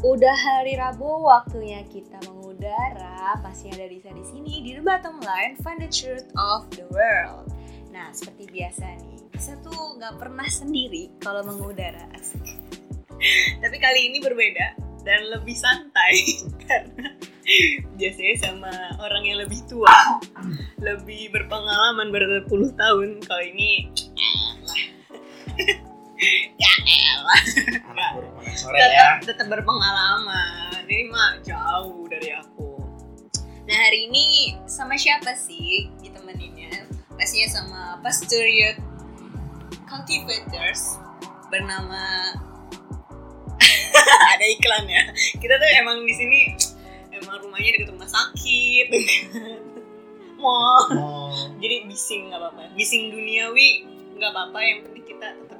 Udah hari Rabu, waktunya kita mengudara. Pastinya ada Lisa di sini di The Bottom Line, Find the Truth of the World. Nah, seperti biasa nih, Lisa tuh nggak pernah sendiri kalau mengudara. Tapi kali ini berbeda dan lebih santai karena biasanya sama orang yang lebih tua, lebih berpengalaman berpuluh tahun. Kali ini ya elah. Anak baru makan sore tetap, ya. tetap berpengalaman. Ini mah jauh dari aku. Nah hari ini sama siapa sih ditemeninnya? Pastinya sama Pastoria Cultivators bernama ada iklan ya? Kita tuh emang di sini emang rumahnya dekat rumah sakit. Mau jadi bising nggak apa-apa. Bising duniawi nggak apa-apa. Yang penting kita tetap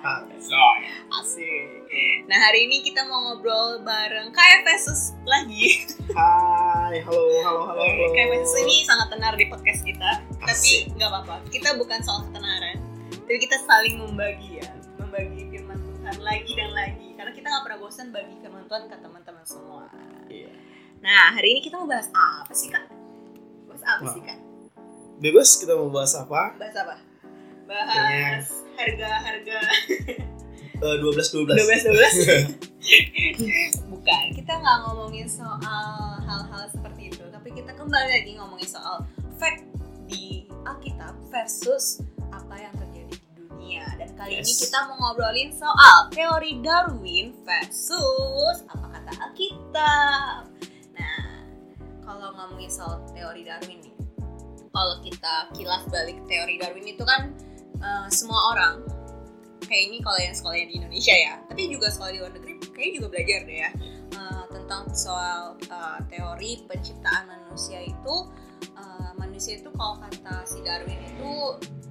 Asik. Nah hari ini kita mau ngobrol bareng Kak Efesus lagi. hai halo halo halo halo Kak Efesus ini sangat tenar di podcast kita. Asik. Tapi nggak apa-apa. Kita bukan soal ketenaran, tapi kita saling membagi ya, membagi firman Tuhan lagi dan lagi. Karena kita nggak pernah bosan bagi firman Tuhan ke teman-teman semua. Iya. Nah hari ini kita mau bahas apa sih kak? Bahas apa Wah. sih kak? bebas kita mau bahas apa Bahas apa? Bahas harga-harga Eh, dua belas dua 12 12 bukan kita nggak ngomongin soal hal-hal seperti itu tapi kita kembali lagi ngomongin soal fact di Alkitab versus apa yang terjadi di dunia. Dan kali ini Yes. kita mau ngobrolin soal teori Darwin versus apa kata Alkitab. Nah kalau ngomongin soal teori Darwin nih kalau kita kilas balik teori Darwin itu kan eh, semua orang. Kayak ini kalau yang sekolahnya di Indonesia ya. Tapi juga sekolah di luar negeri kayaknya juga belajar deh ya. Eh, tentang soal eh, teori penciptaan manusia itu eh, manusia itu kalau kata si Darwin itu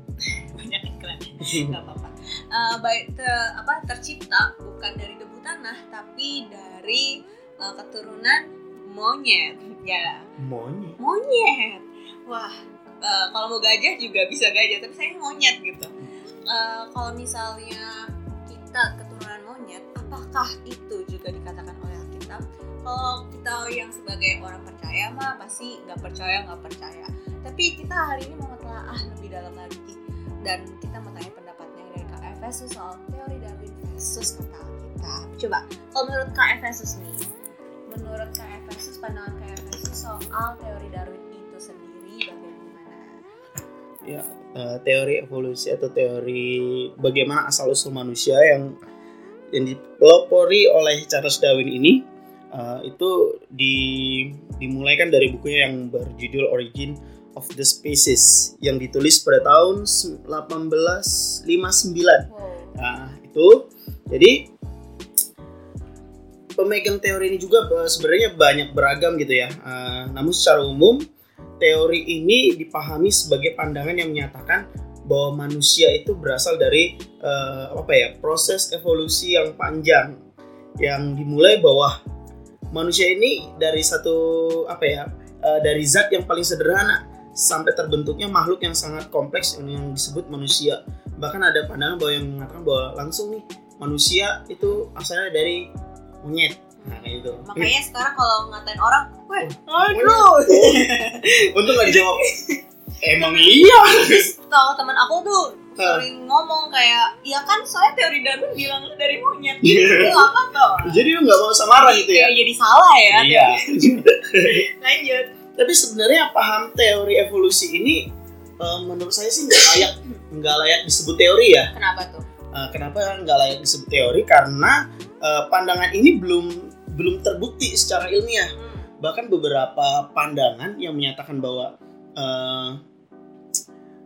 banyak iklannya nggak apa-apa. Eh, baik te- apa tercipta bukan dari debu tanah tapi dari eh, keturunan monyet ya. Monyet? Monyet. Wah eh, kalau mau gajah juga bisa gajah tapi saya monyet gitu. Eh, kalau misalnya kita keturunan monyet apakah itu juga dikatakan oleh Alkitab? Kalau kita yang sebagai orang percaya mah pasti nggak percaya nggak percaya. Tapi kita hari ini mau telah lebih dalam lagi. Dan kita mau tanya pendapatnya dari Kak Efesus soal teori Darwin versus kata Alkitab. Coba kalau menurut Kak Efesus nih menurut Kak Efesus pandangan Kak Efesus soal teori Darwin ya eh, teori evolusi atau teori bagaimana asal usul manusia yang yang dipelopori oleh Charles Darwin ini eh, itu di dimulai kan dari bukunya yang berjudul Origin of the Species yang ditulis pada tahun 1859 wow Nah, itu jadi pemegang teori ini juga eh, sebenarnya banyak beragam gitu ya. Eh, namun secara umum teori ini dipahami sebagai pandangan yang menyatakan bahwa manusia itu berasal dari eh, apa ya proses evolusi yang panjang yang dimulai bahwa manusia ini dari satu apa ya eh, dari zat yang paling sederhana sampai terbentuknya makhluk yang sangat kompleks yang, yang disebut manusia. Bahkan ada pandangan bahwa yang mengatakan bahwa langsung nih manusia itu asalnya dari monyet nah kayak gitu. Makanya sekarang kalau ngatain orang weh aduh. untung gak dijawab. Emang iya. kalau teman aku tuh sering ngomong kayak ya kan soalnya teori Darwin bilang lu dari monyet. Iya. itu apa tuh? Jadi lu nggak mau samaran gitu ya? Kayak jadi salah ya. Iya. Lanjut. Tapi sebenarnya paham teori evolusi ini eh, menurut saya sih nggak layak nggak layak disebut teori ya. Kenapa tuh? Eh, kenapa nggak layak disebut teori? Karena eh, pandangan ini belum belum terbukti secara ilmiah. Hmm. bahkan beberapa pandangan yang menyatakan bahwa eh,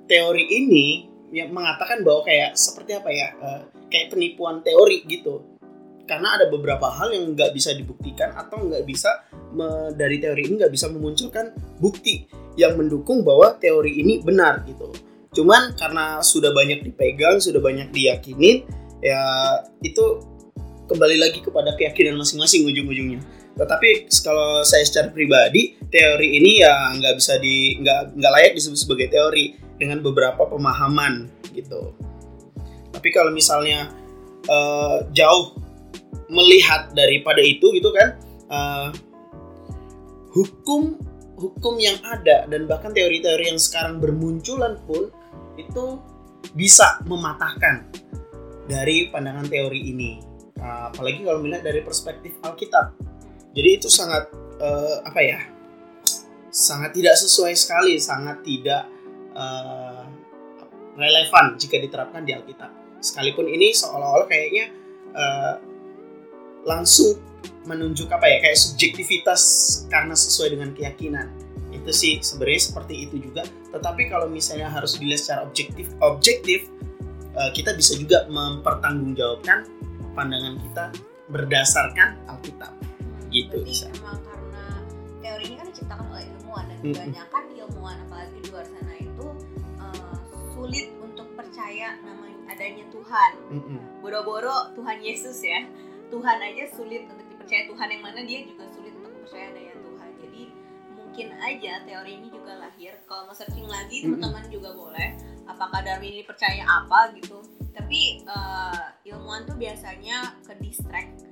teori ini yang mengatakan bahwa kayak seperti apa ya eh, kayak penipuan teori gitu. Karena ada beberapa hal yang nggak bisa dibuktikan atau nggak bisa me- dari teori ini nggak bisa memunculkan bukti yang mendukung bahwa teori ini benar gitu. Cuman karena sudah banyak dipegang sudah banyak diyakinin ya itu kembali lagi kepada keyakinan masing-masing ujung-ujungnya. Tetapi kalau saya secara pribadi teori ini ya nggak bisa di nggak nggak layak disebut sebagai teori dengan beberapa pemahaman gitu. Tapi kalau misalnya eh, jauh melihat daripada itu gitu kan uh, hukum hukum yang ada dan bahkan teori-teori yang sekarang bermunculan pun itu bisa mematahkan dari pandangan teori ini uh, apalagi kalau melihat dari perspektif Alkitab. Jadi itu sangat uh, apa ya sangat tidak sesuai sekali sangat tidak uh, relevan jika diterapkan di Alkitab. Sekalipun ini seolah-olah kayaknya uh, langsung menunjuk apa ya kayak subjektivitas karena sesuai dengan keyakinan. Itu sih sebenarnya seperti itu juga. Tetapi kalau misalnya harus dilihat secara objektif objektif kita bisa juga mempertanggungjawabkan pandangan kita berdasarkan Alkitab. Gitu bisa. emang karena teori ini kan diciptakan oleh ilmuwan dan kebanyakan ilmuwan apalagi di luar sana itu uh, sulit untuk percaya namanya adanya Tuhan. Mm-mm. boro-boro Tuhan Yesus ya. Tuhan aja sulit untuk dipercaya. Tuhan yang mana dia juga sulit untuk percaya adanya Tuhan. Jadi mungkin aja teori ini juga lahir. Kalau mau searching lagi teman-teman juga boleh. Apakah Darwin ini percaya apa gitu tapi uh, ilmuwan tuh biasanya ke distract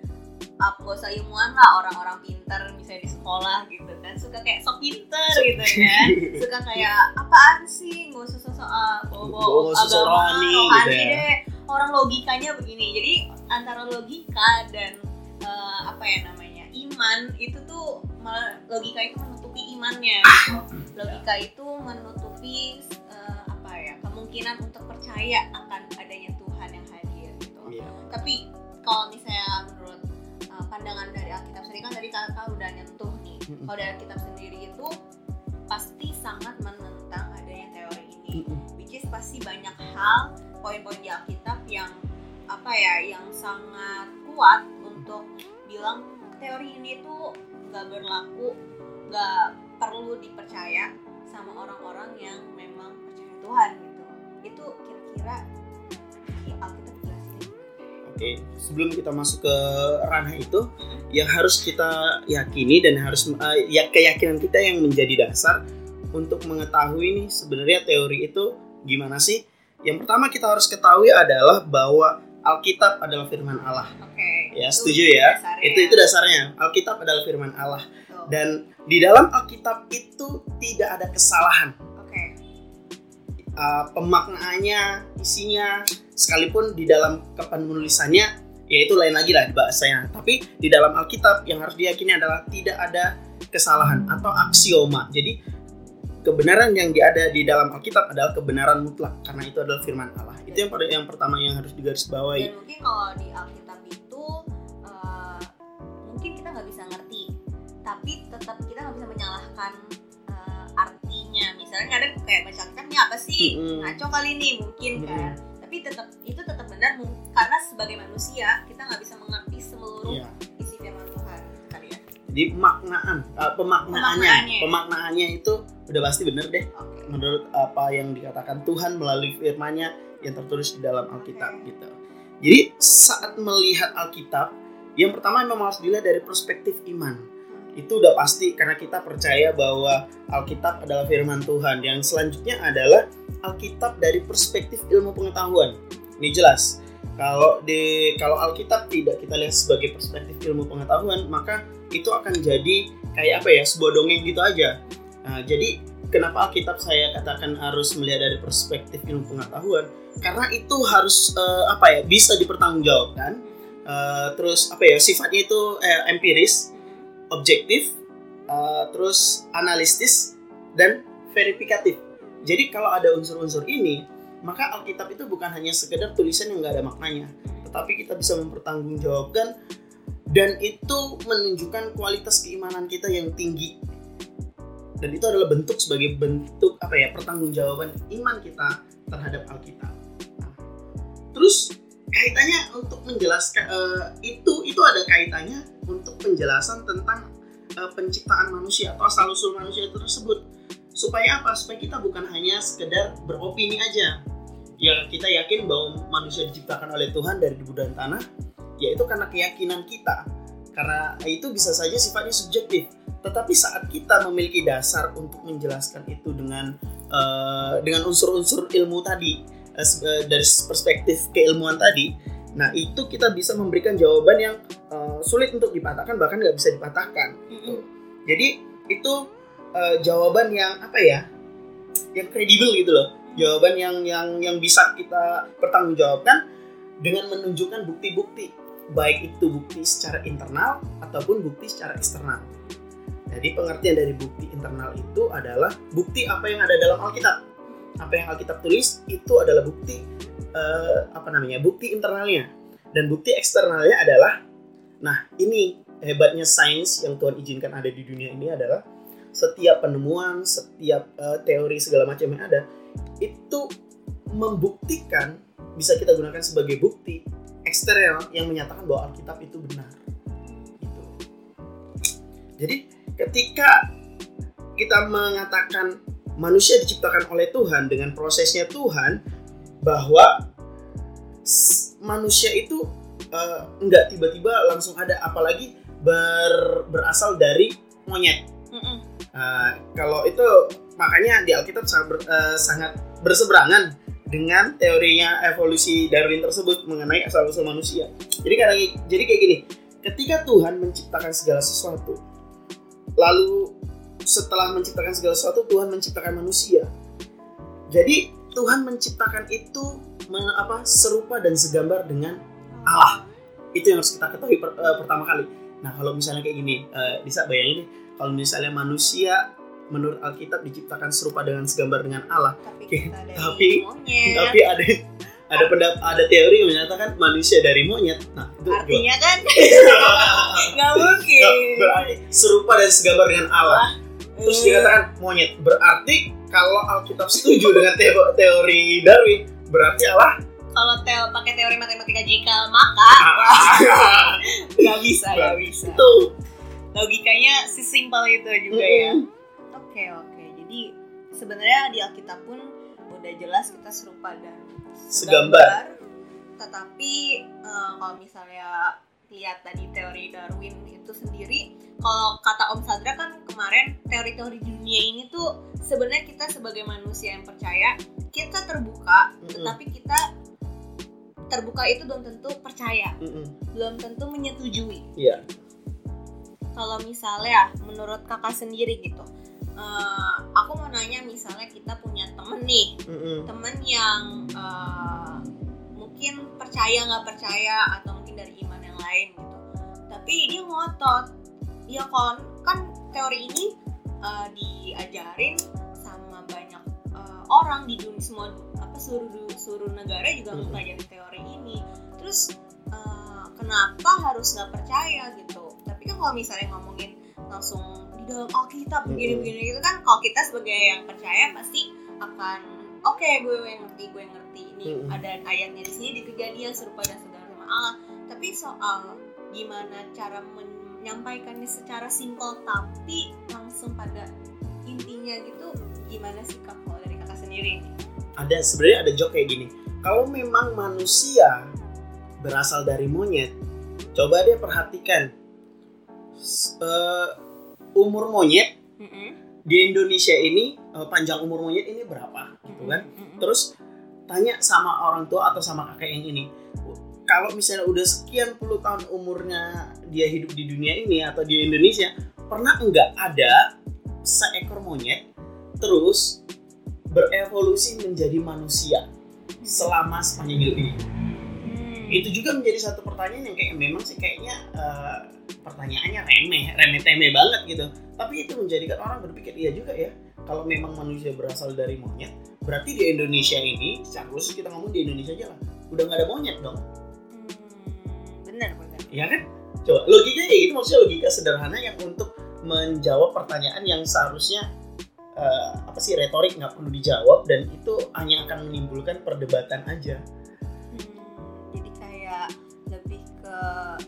gak usah ilmuwan lah orang-orang pinter misalnya di sekolah gitu kan. Suka kayak sok pinter gitu kan suka kayak apaan sih? Nggak usah sosok uh, sosok agama rohani gitu ya. deh. Orang logikanya begini. Jadi antara logika dan uh, apa ya namanya iman itu tuh malah logika itu menutupi imannya gitu. logika itu menutupi uh, apa ya kemungkinan untuk percaya akan adanya Iya. tapi kalau misalnya menurut uh, pandangan dari Alkitab sendiri kan tadi kakak udah nyentuh nih kalau dari Alkitab sendiri itu pasti sangat menentang adanya teori ini Mm-mm. which is pasti banyak hal poin-poin di Alkitab yang apa ya yang sangat kuat untuk bilang teori ini tuh gak berlaku gak perlu dipercaya sama orang-orang yang memang percaya Tuhan gitu itu kira-kira Oke, sebelum kita masuk ke ranah itu, yang harus kita yakini dan harus eh, ya keyakinan kita yang menjadi dasar untuk mengetahui nih sebenarnya teori itu gimana sih? Yang pertama kita harus ketahui adalah bahwa Alkitab adalah firman Allah. oke Ya, itu setuju ya? dasarnya. Itu itu dasarnya. Alkitab adalah firman Allah dan di dalam Alkitab itu tidak ada kesalahan. Uh, pemaknaannya, isinya, sekalipun di dalam kapan menulisannya, ya itu lain lagi lah bahasanya. Tapi di dalam Alkitab yang harus diyakini adalah tidak ada kesalahan atau aksioma. Jadi kebenaran yang ada di dalam Alkitab adalah kebenaran mutlak karena itu adalah firman Allah. Itu yang pada yang pertama yang harus digarisbawahi. dan mungkin kalau di Alkitab itu uh, mungkin kita nggak bisa ngerti tapi tetap kita nggak bisa menyalahkan misalnya kadang kayak baca Alkitab ini apa sih Mm-mm. ngaco kali ini mungkin Mm-mm. kan tapi tetap itu tetap benar karena sebagai manusia kita nggak bisa mengerti seluruh Iya. isi firman Tuhan kali ya Jadi pemaknaan, uh, pemaknaannya, Pemaknaannya. pemaknaannya itu udah pasti bener deh. oke menurut apa yang dikatakan Tuhan melalui firman-Nya yang tertulis di dalam Alkitab gitu. Jadi saat melihat Alkitab, yang pertama memang harus dilihat dari perspektif iman. Itu udah pasti karena kita percaya bahwa Alkitab adalah firman Tuhan. Yang selanjutnya adalah Alkitab dari perspektif ilmu pengetahuan. Ini jelas. Kalau di kalau Alkitab tidak kita lihat sebagai perspektif ilmu pengetahuan, maka itu akan jadi kayak apa ya, sebuah dongeng gitu aja. Nah, jadi kenapa Alkitab saya katakan harus melihat dari perspektif ilmu pengetahuan karena itu harus eh, apa ya bisa dipertanggungjawabkan Eh, terus apa ya sifatnya itu eh, empiris objektif eh, terus analistis dan verifikatif jadi kalau ada unsur-unsur ini maka Alkitab itu bukan hanya sekedar tulisan yang nggak ada maknanya tetapi kita bisa mempertanggungjawabkan dan itu menunjukkan kualitas keimanan kita yang tinggi dan itu adalah bentuk sebagai bentuk apa ya pertanggungjawaban iman kita terhadap Alkitab. Terus kaitannya untuk menjelaskan eh, itu itu ada kaitannya penjelasan tentang eh, penciptaan manusia atau asal usul manusia tersebut. Supaya apa? Supaya kita bukan hanya sekedar beropini aja. Ya kita yakin bahwa manusia diciptakan oleh Tuhan dari debu dan tanah yaitu karena keyakinan kita. Karena itu bisa saja sifatnya subjektif. Tetapi saat kita memiliki dasar untuk menjelaskan itu dengan eh, dengan unsur-unsur ilmu tadi eh, dari perspektif keilmuan tadi Nah itu kita bisa memberikan jawaban yang uh, sulit untuk dipatahkan bahkan nggak bisa dipatahkan. Gitu. Jadi itu uh, jawaban yang apa ya? Yang kredibel gitu loh. Jawaban yang yang yang bisa kita pertanggungjawabkan dengan menunjukkan bukti-bukti baik itu bukti secara internal ataupun bukti secara eksternal. Jadi pengertian dari bukti internal itu adalah bukti apa yang ada dalam Alkitab. Apa yang Alkitab tulis itu adalah bukti uh, apa namanya bukti internalnya dan bukti eksternalnya adalah nah ini hebatnya sains yang Tuhan izinkan ada di dunia ini adalah setiap penemuan setiap uh, teori segala macam yang ada itu membuktikan bisa kita gunakan sebagai bukti eksternal yang menyatakan bahwa Alkitab itu benar gitu. jadi ketika kita mengatakan manusia diciptakan oleh Tuhan dengan prosesnya Tuhan bahwa manusia itu uh, nggak tiba-tiba langsung ada apalagi ber, berasal dari monyet. Mm -mm. Uh, kalau itu makanya di Alkitab sangat, ber, uh, sangat berseberangan dengan teorinya evolusi Darwin tersebut mengenai asal usul manusia. Jadi karena jadi kayak gini, ketika Tuhan menciptakan segala sesuatu, lalu setelah menciptakan segala sesuatu Tuhan menciptakan manusia. Jadi Tuhan menciptakan itu apa serupa dan segambar dengan Allah. Itu yang harus kita ketahui per, uh, pertama kali. Nah, kalau misalnya kayak gini, uh, bisa bayangin nih, kalau misalnya manusia menurut Alkitab diciptakan serupa dengan segambar dengan Allah. Tapi okay. tapi, tapi ada ada pendapat ada teori yang menyatakan manusia dari monyet. Nah, itu artinya juga. kan nggak mungkin. Berarti serupa dan segambar dengan Allah. Terus dikatakan monyet. Berarti kalau Alkitab setuju dengan teori Darwin, berarti Allah kalau teo pakai teori matematika jika maka nggak bisa nggak bisa. Itu logikanya si simpel itu juga ya. Oke okay, oke. Okay. jadi sebenarnya di Alkitab pun udah jelas kita serupa dan segambar, tetapi uh, kalau misalnya lihat tadi teori Darwin itu sendiri kalau kata Om Sadra kan kemarin teori-teori dunia ini tuh sebenarnya kita sebagai manusia yang percaya kita terbuka mm -hmm. tetapi kita terbuka itu belum tentu percaya mm -hmm. belum tentu menyetujui yeah. kalau misalnya menurut kakak sendiri gitu uh, aku mau nanya misalnya kita punya temen nih mm -hmm. temen yang uh, mungkin percaya nggak percaya atau mungkin dari iman lain gitu tapi dia ngotot ya kan kan teori ini uh, diajarin sama banyak uh, orang di dunia semua apa seluruh seluruh negara juga hmm. mempelajari teori ini terus uh, kenapa harus nggak percaya gitu tapi kan kalau misalnya ngomongin langsung di dalam Alkitab begini-begini gitu kan kalau kita sebagai yang percaya pasti akan oke okay, gue yang ngerti gue yang ngerti ini hmm. ada ayatnya di sini di kejadian serupa dan segala sama Allah tapi soal gimana cara menyampaikannya secara simpel tapi langsung pada intinya gitu gimana sih kak kalau dari kakak sendiri ada sebenarnya ada joke kayak gini kalau memang manusia berasal dari monyet coba deh perhatikan uh, umur monyet mm -hmm. di Indonesia ini uh, panjang umur monyet ini berapa gitu kan mm -hmm. terus tanya sama orang tua atau sama kakek yang ini kalau misalnya udah sekian puluh tahun umurnya dia hidup di dunia ini atau di Indonesia pernah enggak ada seekor monyet terus berevolusi menjadi manusia selama sepanjang hidup ini? Hmm. itu juga menjadi satu pertanyaan yang kayak memang sih kayaknya uh, pertanyaannya remeh remeh temeh banget gitu. Tapi itu menjadikan orang berpikir iya juga ya kalau memang manusia berasal dari monyet berarti di Indonesia ini secara khusus kita ngomong di Indonesia aja lah udah nggak ada monyet dong. Benar benar. Ya kan? Coba logikanya ya itu maksudnya logika sederhana yang untuk menjawab pertanyaan yang seharusnya uh, apa sih retorik nggak perlu dijawab dan itu hanya akan menimbulkan perdebatan aja hmm, jadi kayak lebih ke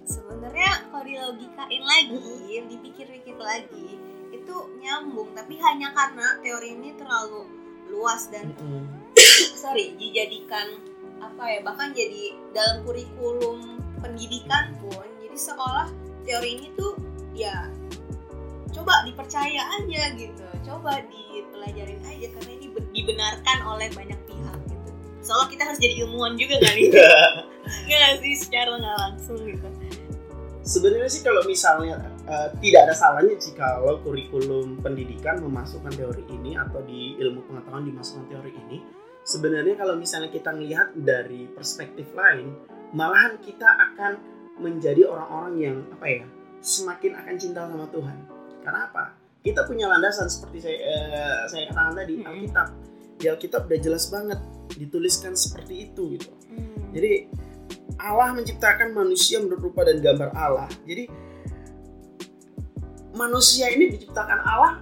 sebenarnya kalau dilogikain lagi hmm. dipikir-pikir lagi itu nyambung tapi hanya karena teori ini terlalu luas dan hmm. sorry dijadikan apa ya bahkan jadi dalam kurikulum pendidikan pun jadi sekolah teori ini tuh ya coba dipercaya aja gitu coba dipelajarin aja karena ini dibenarkan oleh banyak pihak gitu soalnya kita harus jadi ilmuwan juga kali Enggak sih secara nggak langsung gitu. Sebenarnya sih kalau misalnya uh, tidak ada salahnya sih kalau kurikulum pendidikan memasukkan teori ini atau di ilmu pengetahuan dimasukkan teori ini. Sebenarnya kalau misalnya kita melihat dari perspektif lain, malahan kita akan menjadi orang-orang yang apa ya semakin akan cinta sama Tuhan. Karena apa? Kita punya landasan seperti saya uh, saya katakan tadi Hmm. Alkitab. Di Alkitab udah jelas banget dituliskan seperti itu gitu. Jadi Allah menciptakan manusia menurut rupa dan gambar Allah. Jadi manusia ini diciptakan Allah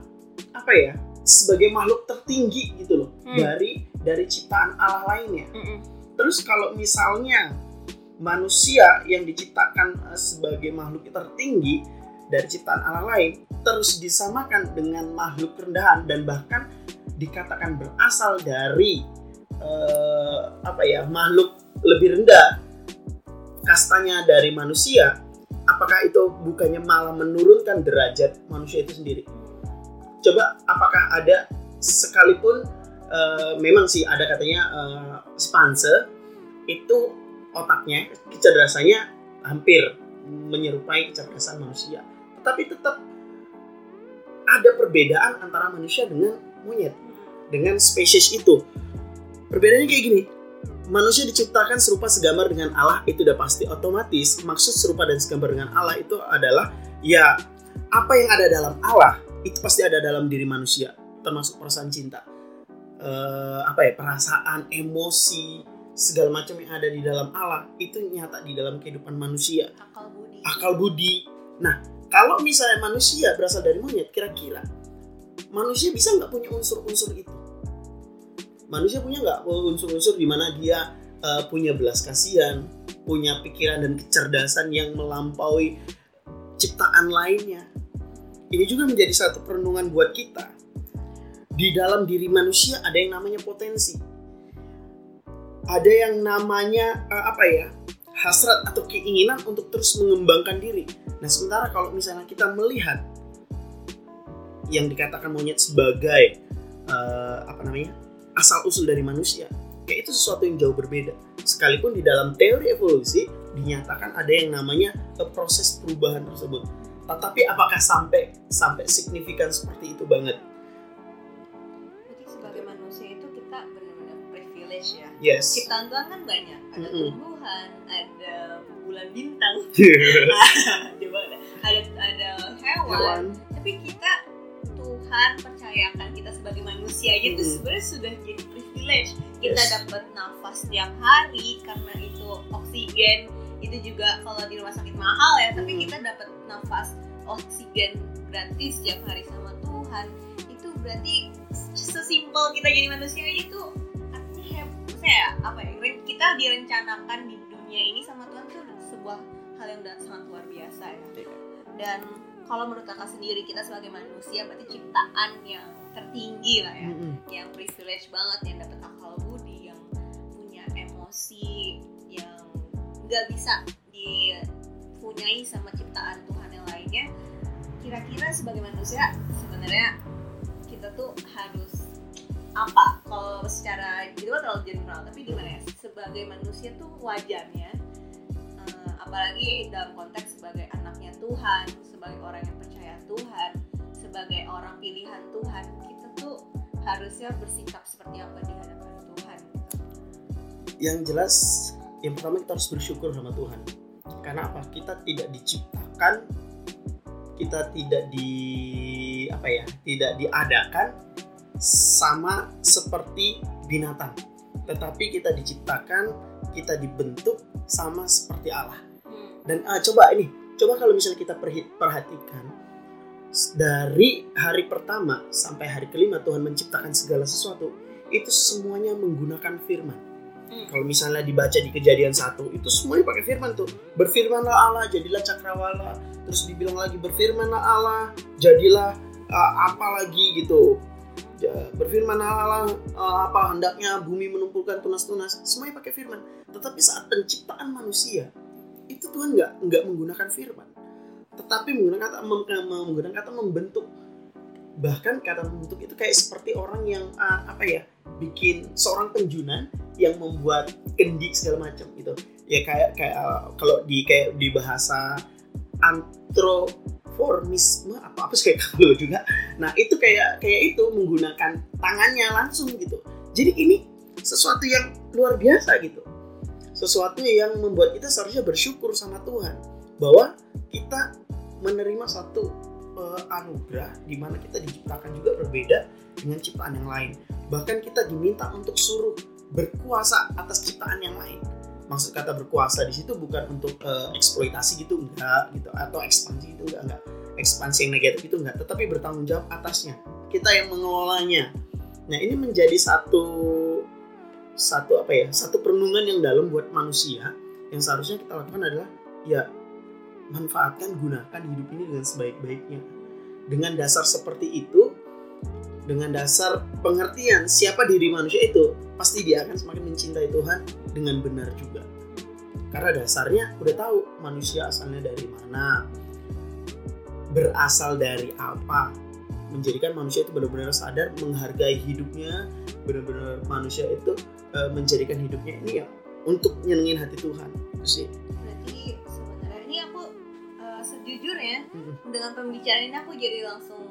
apa ya? Sebagai makhluk tertinggi gitu loh Hmm. dari dari ciptaan Allah lainnya. Mm-mm. Terus kalau misalnya manusia yang diciptakan eh, sebagai makhluk tertinggi dari ciptaan Allah lain terus disamakan dengan makhluk rendahan dan bahkan dikatakan berasal dari eh, apa ya makhluk lebih rendah kastanya dari manusia. Apakah itu bukannya malah menurunkan derajat manusia itu sendiri? Coba apakah ada sekalipun eh, memang sih ada katanya eh, Spencer itu otaknya kecerdasannya hampir menyerupai kecerdasan manusia tetapi tetap ada perbedaan antara manusia dengan monyet dengan spesies itu perbedaannya kayak gini manusia diciptakan serupa segambar dengan Allah itu udah pasti otomatis maksud serupa dan segambar dengan Allah itu adalah ya apa yang ada dalam Allah itu pasti ada dalam diri manusia termasuk perasaan cinta Eh, apa ya perasaan emosi segala macam yang ada di dalam Allah itu nyata di dalam kehidupan manusia Akal budi. akal budi. Nah, kalau misalnya manusia berasal dari monyet, kira-kira manusia bisa nggak punya unsur-unsur itu? Manusia punya nggak unsur-unsur di mana dia uh, punya belas kasihan, punya pikiran dan kecerdasan yang melampaui ciptaan lainnya? Ini juga menjadi satu perenungan buat kita. Di dalam diri manusia ada yang namanya potensi. Ada yang namanya uh, apa ya? Hasrat atau keinginan untuk terus mengembangkan diri. Nah, sementara kalau misalnya kita melihat yang dikatakan monyet sebagai eh, apa namanya asal usul dari manusia, kayak itu sesuatu yang jauh berbeda. Sekalipun di dalam teori evolusi dinyatakan ada yang namanya proses perubahan tersebut. Tetapi apakah sampai sampai signifikan seperti itu banget? Privilege ya. Yes. Ciptaan Tuhan kan banyak. Ada Mm-mm. tumbuhan, ada bulan bintang, coba ada ada, ada hewan. Hewan. Tapi kita Tuhan percayakan kita sebagai manusia itu Mm-mm. sebenarnya sudah jadi privilege. Kita Yes. dapat nafas setiap hari karena itu oksigen itu juga kalau di rumah sakit mahal ya, tapi Mm. kita dapat nafas oksigen gratis setiap hari sama Tuhan. Itu berarti sesimpel kita jadi manusia itu apa ya kita direncanakan di dunia ini sama Tuhan udah sebuah hal yang udah sangat luar biasa ya. Dan kalau menurut kakak sendiri kita sebagai manusia berarti ciptaan yang tertinggi lah ya. Mm-mm. yang privilege banget yang dapat akal budi yang punya emosi yang nggak bisa dipunyai sama ciptaan Tuhan yang lainnya. Kira-kira sebagai manusia sebenarnya kita tuh harus apa? Kalau secara gitu kan terlalu general tapi gimana ya? Sebagai manusia tuh wajarnya eh, apalagi dalam konteks sebagai anaknya Tuhan sebagai orang yang percaya Tuhan sebagai orang pilihan Tuhan kita tuh harusnya bersikap seperti apa di hadapan Tuhan gitu. yang jelas yang pertama kita harus bersyukur sama Tuhan. Karena apa? Kita tidak diciptakan kita tidak di apa ya? Tidak diadakan sama seperti binatang. Tetapi kita diciptakan kita dibentuk sama seperti Allah. Hmm. dan ah, coba ini coba kalau misalnya kita perhatikan dari hari pertama sampai hari kelima Tuhan menciptakan segala sesuatu itu semuanya menggunakan firman. Hmm. kalau misalnya dibaca di kejadian satu itu semuanya pakai firman tuh. Berfirmanlah Allah jadilah cakrawala. Terus dibilang lagi berfirmanlah Allah jadilah uh, apa lagi? Gitu Berfirmanlah Allah uh, apa hendaknya bumi menumpukan tunas-tunas? Semuanya pakai firman. Tetapi saat penciptaan manusia itu Tuhan nggak nggak menggunakan firman. Tetapi menggunakan kata mem- menggunakan kata membentuk. Bahkan kata membentuk itu kayak seperti orang yang uh, apa ya bikin seorang penjunan yang membuat kendi segala macam gitu. Ya kayak kayak kalau di kayak di bahasa antroformisme apa apa sih kayak dulu juga. Nah itu kayak kayak itu menggunakan tangannya langsung gitu. Jadi ini sesuatu yang luar biasa gitu. Sesuatu yang membuat kita seharusnya bersyukur sama Tuhan bahwa kita menerima satu uh, anugerah di mana kita diciptakan juga berbeda dengan ciptaan yang lain. Bahkan kita diminta untuk suruh berkuasa atas ciptaan yang lain maksud kata berkuasa di situ bukan untuk uh, eksploitasi gitu enggak gitu atau ekspansi itu enggak enggak. Ekspansi yang negatif itu enggak tetapi bertanggung jawab atasnya. Kita yang mengelolanya. Nah ini menjadi satu satu apa ya satu perenungan yang dalam buat manusia yang seharusnya kita lakukan adalah ya manfaatkan gunakan hidup ini dengan sebaik-baiknya. Dengan dasar seperti itu dengan dasar pengertian siapa diri manusia itu pasti dia akan semakin mencintai Tuhan dengan benar juga. Karena dasarnya udah tahu manusia asalnya dari mana, berasal dari apa, menjadikan manusia itu benar-benar sadar menghargai hidupnya, benar-benar manusia itu uh, menjadikan hidupnya ini ya untuk nyenengin hati Tuhan. Itu sih. Berarti sebenarnya ini aku uh, sejujurnya hmm. dengan pembicaraan ini aku jadi langsung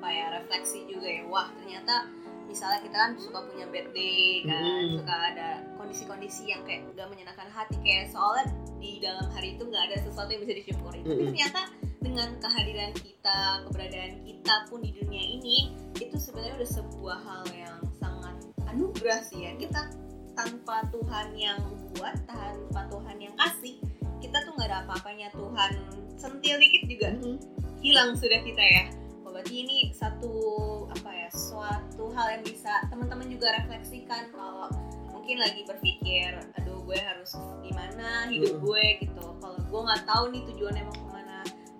apa ya refleksi juga ya. Wah ternyata misalnya kita kan suka punya bad day kan hmm. suka ada kondisi-kondisi yang kayak gak menyenangkan hati kayak soalnya di dalam hari itu nggak ada sesuatu yang bisa disyukuri hmm. tapi ternyata dengan kehadiran kita keberadaan kita pun di dunia ini itu sebenarnya udah sebuah hal yang sangat anugerah sih ya kita tanpa Tuhan yang buat tanpa Tuhan yang kasih kita tuh nggak ada apa-apanya Tuhan sentil dikit juga hmm. hilang sudah kita ya berarti ini satu apa ya suatu hal yang bisa teman-teman juga refleksikan kalau mungkin lagi berpikir aduh gue harus gimana hidup gue gitu. Kalau gue nggak tahu nih tujuannya mau ke mana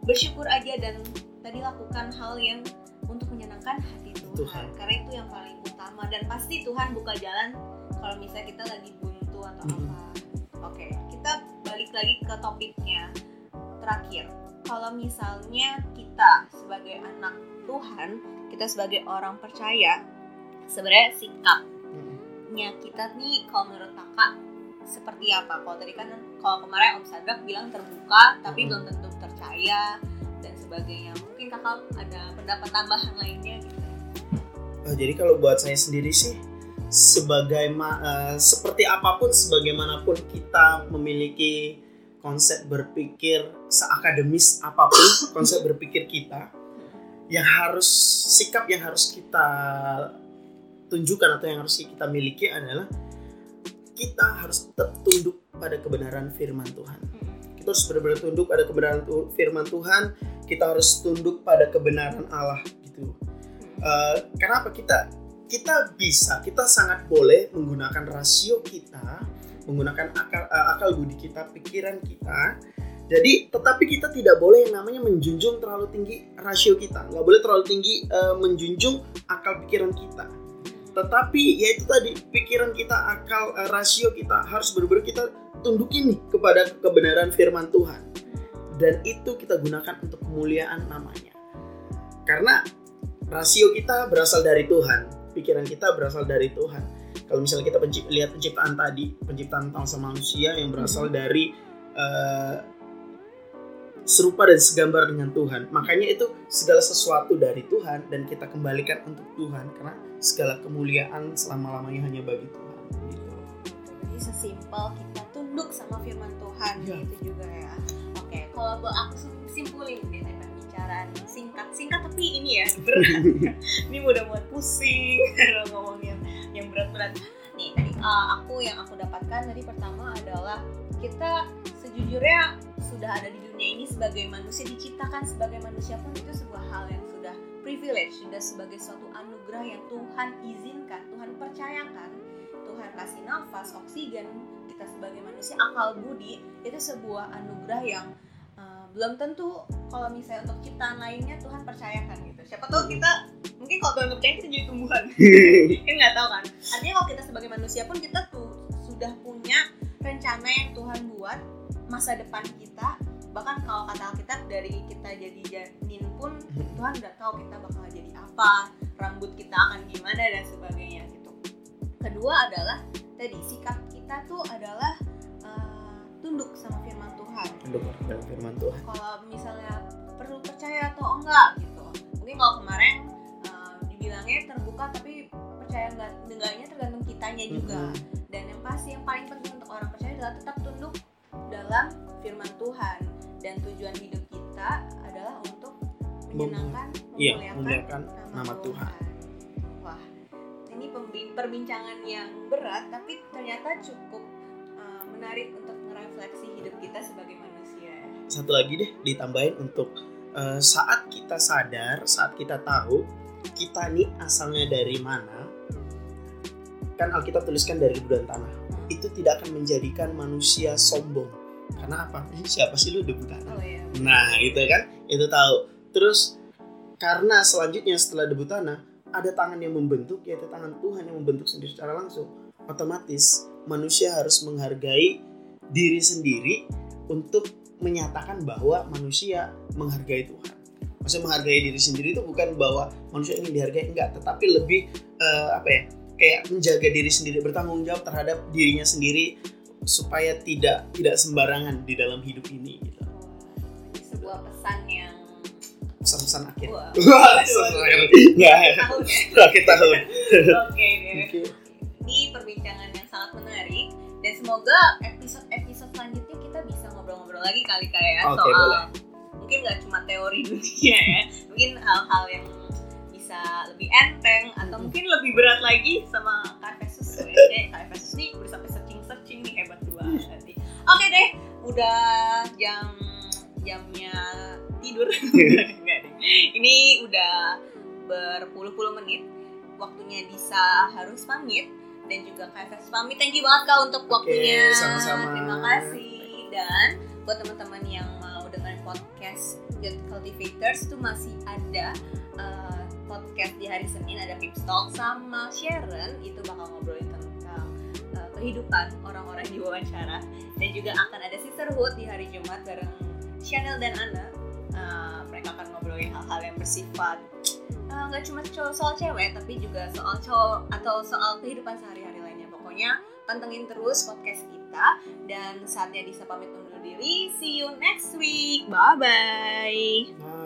bersyukur aja dan tadi lakukan hal yang untuk menyenangkan hati Tuhan, Tuhan. karena itu yang paling utama. Dan pasti Tuhan buka jalan kalau misalnya kita lagi buntu atau hmm. apa. Oke kita balik lagi ke topiknya terakhir kalau misalnya kita sebagai anak Tuhan, kita sebagai orang percaya, sebenarnya sikapnya kita nih kalau menurut kakak seperti apa? Kalau tadi kan kalau kemarin Om Sadrak bilang terbuka, tapi belum tentu percaya dan sebagainya. Mungkin kakak ada pendapat tambahan lainnya gitu. Uh, jadi kalau buat saya sendiri sih sebagai uh, seperti apa pun sebagaimanapun kita memiliki konsep berpikir seakademis apa pun konsep berpikir kita yang harus sikap yang harus kita tunjukkan atau yang harus kita miliki adalah kita harus tetap tunduk pada kebenaran firman Tuhan. Kita harus benar-benar tunduk pada kebenaran firman Tuhan. Kita harus tunduk pada kebenaran Allah gitu. Uh, kenapa kita kita bisa, kita sangat boleh menggunakan rasio kita menggunakan akal uh, akal budi kita, pikiran kita. Jadi, tetapi kita tidak boleh yang namanya menjunjung terlalu tinggi rasio kita. Nggak boleh terlalu tinggi uh, menjunjung akal pikiran kita. Tetapi yaitu tadi pikiran kita, akal uh, rasio kita harus benar-benar kita tundukin nih kepada kebenaran firman Tuhan. Dan itu kita gunakan untuk kemuliaan namanya. Karena rasio kita berasal dari Tuhan, pikiran kita berasal dari Tuhan kalau misalnya kita pencipt, lihat penciptaan tadi penciptaan bangsa manusia yang berasal hmm. dari uh, serupa dan segambar dengan Tuhan makanya itu segala sesuatu dari Tuhan dan kita kembalikan untuk Tuhan karena segala kemuliaan selama lamanya hanya bagi Tuhan gitu. jadi sesimpel kita tunduk sama firman Tuhan ya. itu juga ya oke kalau aku simpulin deh pembicaraan singkat singkat tapi ini ya berat ini udah buat pusing kalau ngomongin yang berat-berat. Nih tadi uh, aku yang aku dapatkan tadi pertama adalah kita sejujurnya sudah ada di dunia ini sebagai manusia diciptakan sebagai manusia pun itu sebuah hal yang sudah privilege sudah sebagai suatu anugerah yang Tuhan izinkan Tuhan percayakan. Tuhan kasih nafas oksigen kita sebagai manusia akal budi itu sebuah anugerah yang belum tentu kalau misalnya untuk ciptaan lainnya Tuhan percayakan gitu. Siapa tahu kita mungkin kalau Tuhan percaya kita jadi tumbuhan. Kan nggak tahu kan. Artinya kalau kita sebagai manusia pun kita tuh sudah punya rencana yang Tuhan buat masa depan kita. Bahkan kalau kata kita dari kita jadi janin pun Tuhan udah tahu kita bakal jadi apa rambut kita akan gimana dan sebagainya gitu. Kedua adalah tadi sikap kita tuh adalah uh, tunduk sama firman Tuhan. Tunduk dengan firman Tuhan. Kalau misalnya perlu percaya atau enggak gitu. Mungkin kalau kemarin kitanya juga. Mm-mm. dan yang pasti yang paling penting untuk orang percaya adalah tetap tunduk dalam firman Tuhan. Dan tujuan hidup kita adalah untuk menyenangkan iya memuliakan nama Tuhan. Wah ini perbincangan yang berat tapi ternyata cukup uh, menarik untuk merefleksi hidup kita sebagai manusia. Satu lagi deh ditambahin untuk eh, saat kita sadar saat kita tahu kita nih asalnya dari mana kan Alkitab tuliskan dari debu dan tanah. Itu tidak akan menjadikan manusia sombong. Karena apa? Eh, siapa sih lu? Debu tanah oh ya nah itu kan? Itu tahu. Terus karena selanjutnya setelah debu tanah ada tangan yang membentuk yaitu tangan Tuhan yang membentuk sendiri secara langsung. Otomatis manusia harus menghargai diri sendiri untuk menyatakan bahwa manusia menghargai Tuhan. Maksudnya menghargai diri sendiri itu bukan bahwa manusia ingin dihargai. Enggak tetapi lebih eh, apa ya kayak menjaga diri sendiri bertanggung jawab terhadap dirinya sendiri supaya tidak tidak sembarangan di dalam hidup ini gitu. Sebuah pesan yang pesan-pesan akhir. Wah. Tahun ya. Akhir tahun. oke deh. Ini perbincangan yang sangat menarik. Dan semoga episode-episode selanjutnya kita bisa ngobrol-ngobrol lagi kali kayak Oke, soal boleh. mungkin nggak cuma teori dunia ya. Mungkin hal-hal yang bisa lebih enteng atau Hmm. mungkin lebih berat lagi sama Kak Efesus ya. Kayak Kak Efesus nih udah sampai searching-searching nih hebat banget nih. Oke deh, udah jam jamnya tidur. Ini udah berpuluh-puluh menit. Waktunya Disa harus pamit dan juga Kak pamit. Thank you banget Kak untuk waktunya. sama-sama. Terima kasih. Dan buat teman-teman yang mau dengerin podcast Youth Cultivators itu masih ada podcast di hari Senin ada Pips Talk sama Sharon itu bakal ngobrolin tentang uh, kehidupan orang-orang di wawancara. Dan juga akan ada Sisterhood di hari Jumat bareng Chanel dan Anna. Uh, mereka akan ngobrolin hal-hal yang bersifat uh, nggak cuma co- soal cewek tapi juga soal cowok atau soal kehidupan sehari-hari lainnya. Pokoknya pantengin terus podcast kita. Dan saatnya Disa pamit undur diri. See you next week. Bye Bye.